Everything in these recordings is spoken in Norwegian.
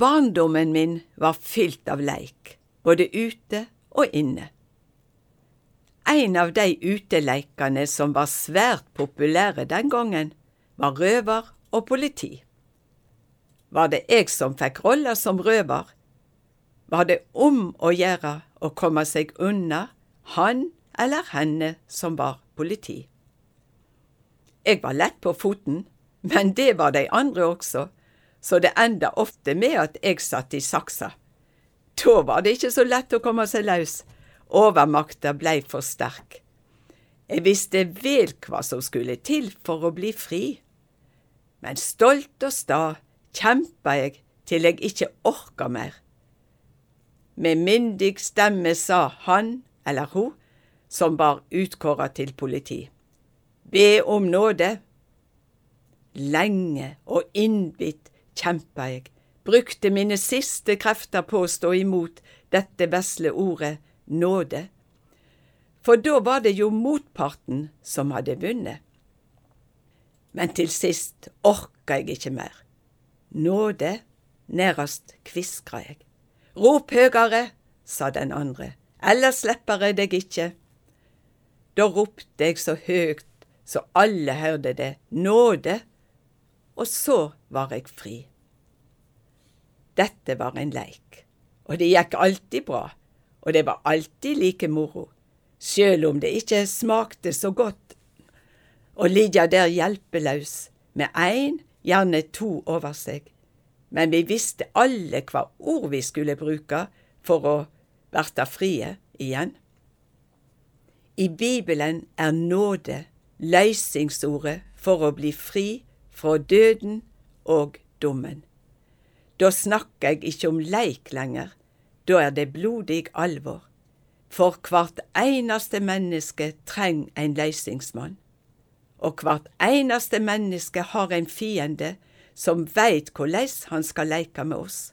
barndommen min var fylt av leik, både ute og inne. En av de uteleikene som var svært populære den gangen, var røver og politi. Var det jeg som fikk rolla som røver, var det om å gjøre å komme seg unna han eller henne som var politi. Jeg var lett på foten, men det var de andre også, så det enda ofte med at jeg satt i saksa. Da var det ikke så lett å komme seg løs, overmakta blei for sterk. Jeg visste vel hva som skulle til for å bli fri, men stolt og sta kjempa jeg til jeg ikke orka mer. Med myndig stemme sa han eller hun som var utkåra til politi. Be om nåde. Lenge og innbitt kjempa jeg, brukte mine siste krefter på å stå imot dette vesle ordet nåde, for da var det jo motparten som hadde vunnet. Men til sist orka jeg ikke mer. Nåde, nærast kviskra jeg. Rop høgare, sa den andre, ellers slipper jeg deg ikke. Da ropte jeg så høgt så alle hørte det, nåde, og så var jeg fri. Dette var en leik, og det gikk alltid bra, og det var alltid like moro, sjøl om det ikke smakte så godt. Å ligge der hjelpeløs med én, gjerne to over seg, men vi visste alle hva ord vi skulle bruke for å verta frie igjen. I Bibelen er nåde løysingsordet for å bli fri fra døden og dommen. Da snakker jeg ikke om leik lenger, da er det blodig alvor. For hvert eneste menneske trenger en løysingsmann. Og hvert eneste menneske har en fiende som veit hvordan han skal leke med oss.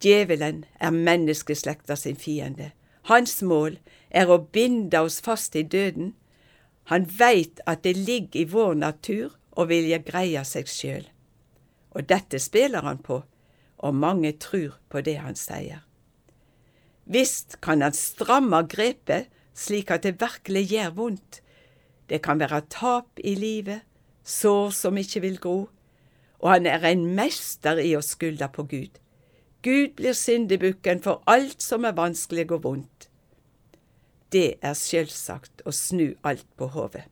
Djevelen er menneskeslekta sin fiende. Hans mål er å binde oss fast i døden. Han veit at det ligger i vår natur å vilje greie seg sjøl. Og dette spiller han på, og mange trur på det han sier. Visst kan han stramme grepet slik at det virkelig gjør vondt. Det kan være tap i livet, sår som ikke vil gro, og han er en mester i å skylde på Gud. Gud blir syndebukken for alt som er vanskelig og vondt. Det er selvsagt å snu alt på hodet.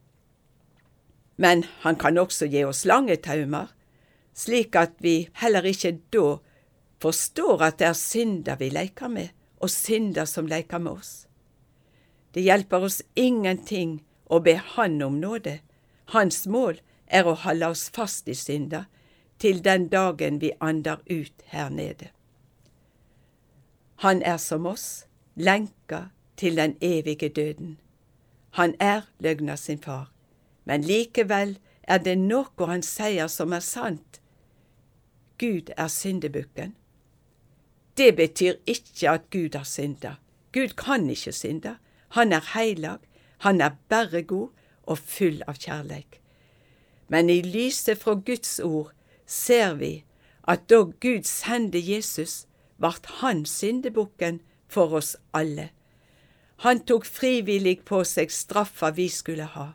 Men han kan også gi oss lange taumer, slik at vi heller ikke da forstår at det er synder vi leker med, og synder som leker med oss. Det hjelper oss ingenting å be Han om nåde. Hans mål er å holde oss fast i synda til den dagen vi ander ut her nede. Han er som oss, lenka til den evige døden. Han er løgna sin far, men likevel er det noe han sier som er sant. Gud er syndebukken. Det betyr ikke at Gud har synda. Gud kan ikke synde. Han er heilag, han er bare god og full av kjærleik. Men i lyset fra Guds ord ser vi at da Gud sendte Jesus, vart han syndebukken for oss alle. Han tok frivillig på seg straffa vi skulle ha.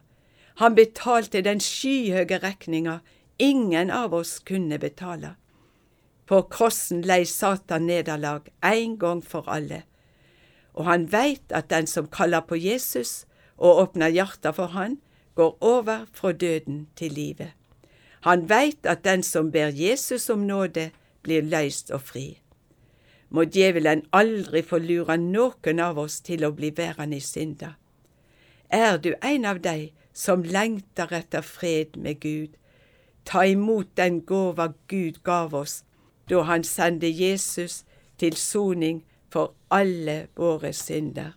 Han betalte den skyhøye regninga ingen av oss kunne betale. På krossen lei Satan nederlag ein gang for alle, og han veit at den som kaller på Jesus og åpner hjarta for han, går over fra døden til livet. Han veit at den som ber Jesus om nåde, blir løyst og fri må djevelen aldri få lure noen av oss til å bli værende i synda. Er du en av dei som lengter etter fred med Gud, ta imot den gåva Gud gav oss da Han sendte Jesus til soning for alle våre synder.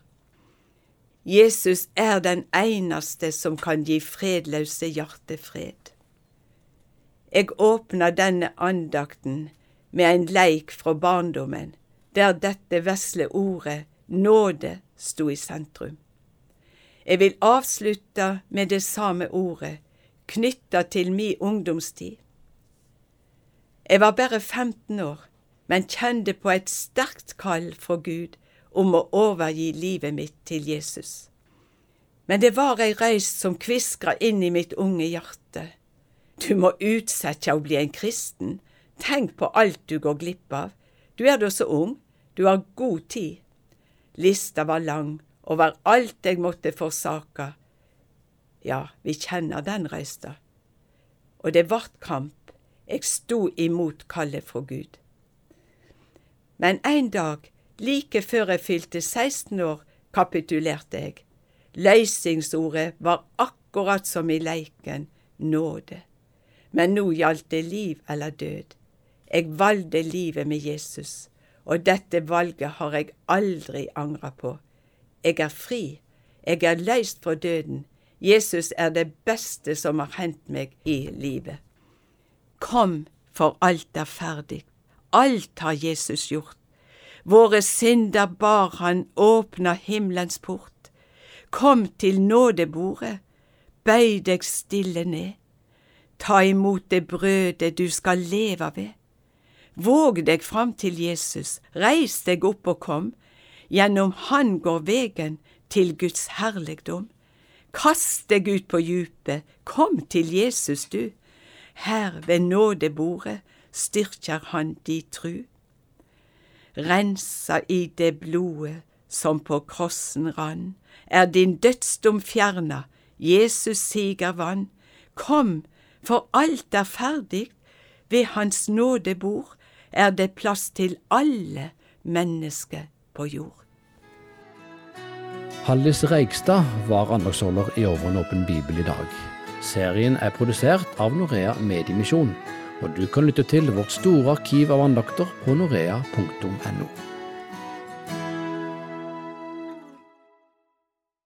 Jesus er den eneste som kan gi fredløse hjertefred. Jeg åpner denne andakten med en leik fra barndommen der dette vesle ordet nåde sto i sentrum. Jeg vil avslutte med det samme ordet, knytta til mi ungdomstid. Jeg var bare 15 år, men kjente på et sterkt kall fra Gud om å overgi livet mitt til Jesus. Men det var ei reis som kviskra inn i mitt unge hjerte. Du må utsette å bli en kristen. Tenk på alt du går glipp av. Du er da så ung, du har god tid. Lista var lang over alt jeg måtte forsake. Ja, vi kjenner den røysta. Og det vart kamp. Jeg sto imot kallet fra Gud. Men en dag, like før jeg fylte 16 år, kapitulerte jeg. Løsningsordet var akkurat som i leiken nåde. Men nå gjaldt det liv eller død. Jeg valgte livet med Jesus, og dette valget har jeg aldri angra på. Jeg er fri, jeg er løst fra døden. Jesus er det beste som har hendt meg i livet. Kom, for alt er ferdig. Alt har Jesus gjort. Våre synder bar han åpna himmelens port. Kom til nådebordet, bøy deg stille ned. Ta imot det brødet du skal leve ved. Våg deg fram til Jesus, reis deg opp og kom, gjennom Han går vegen til Guds herligdom. Kast deg ut på djupet, kom til Jesus du. Her ved nådebordet styrker Han di tru. Rensa i det blodet som på krossen rann, er din dødsdom fjerna, Jesus siger vann. Kom, for alt er ferdig, ved Hans nådebord er det plass til alle mennesker på jord. Hallis Reigstad var andagsholder i Over bibel i dag. Serien er produsert av Norea Mediemisjon, og du kan lytte til vårt store arkiv av andakter på norea.no.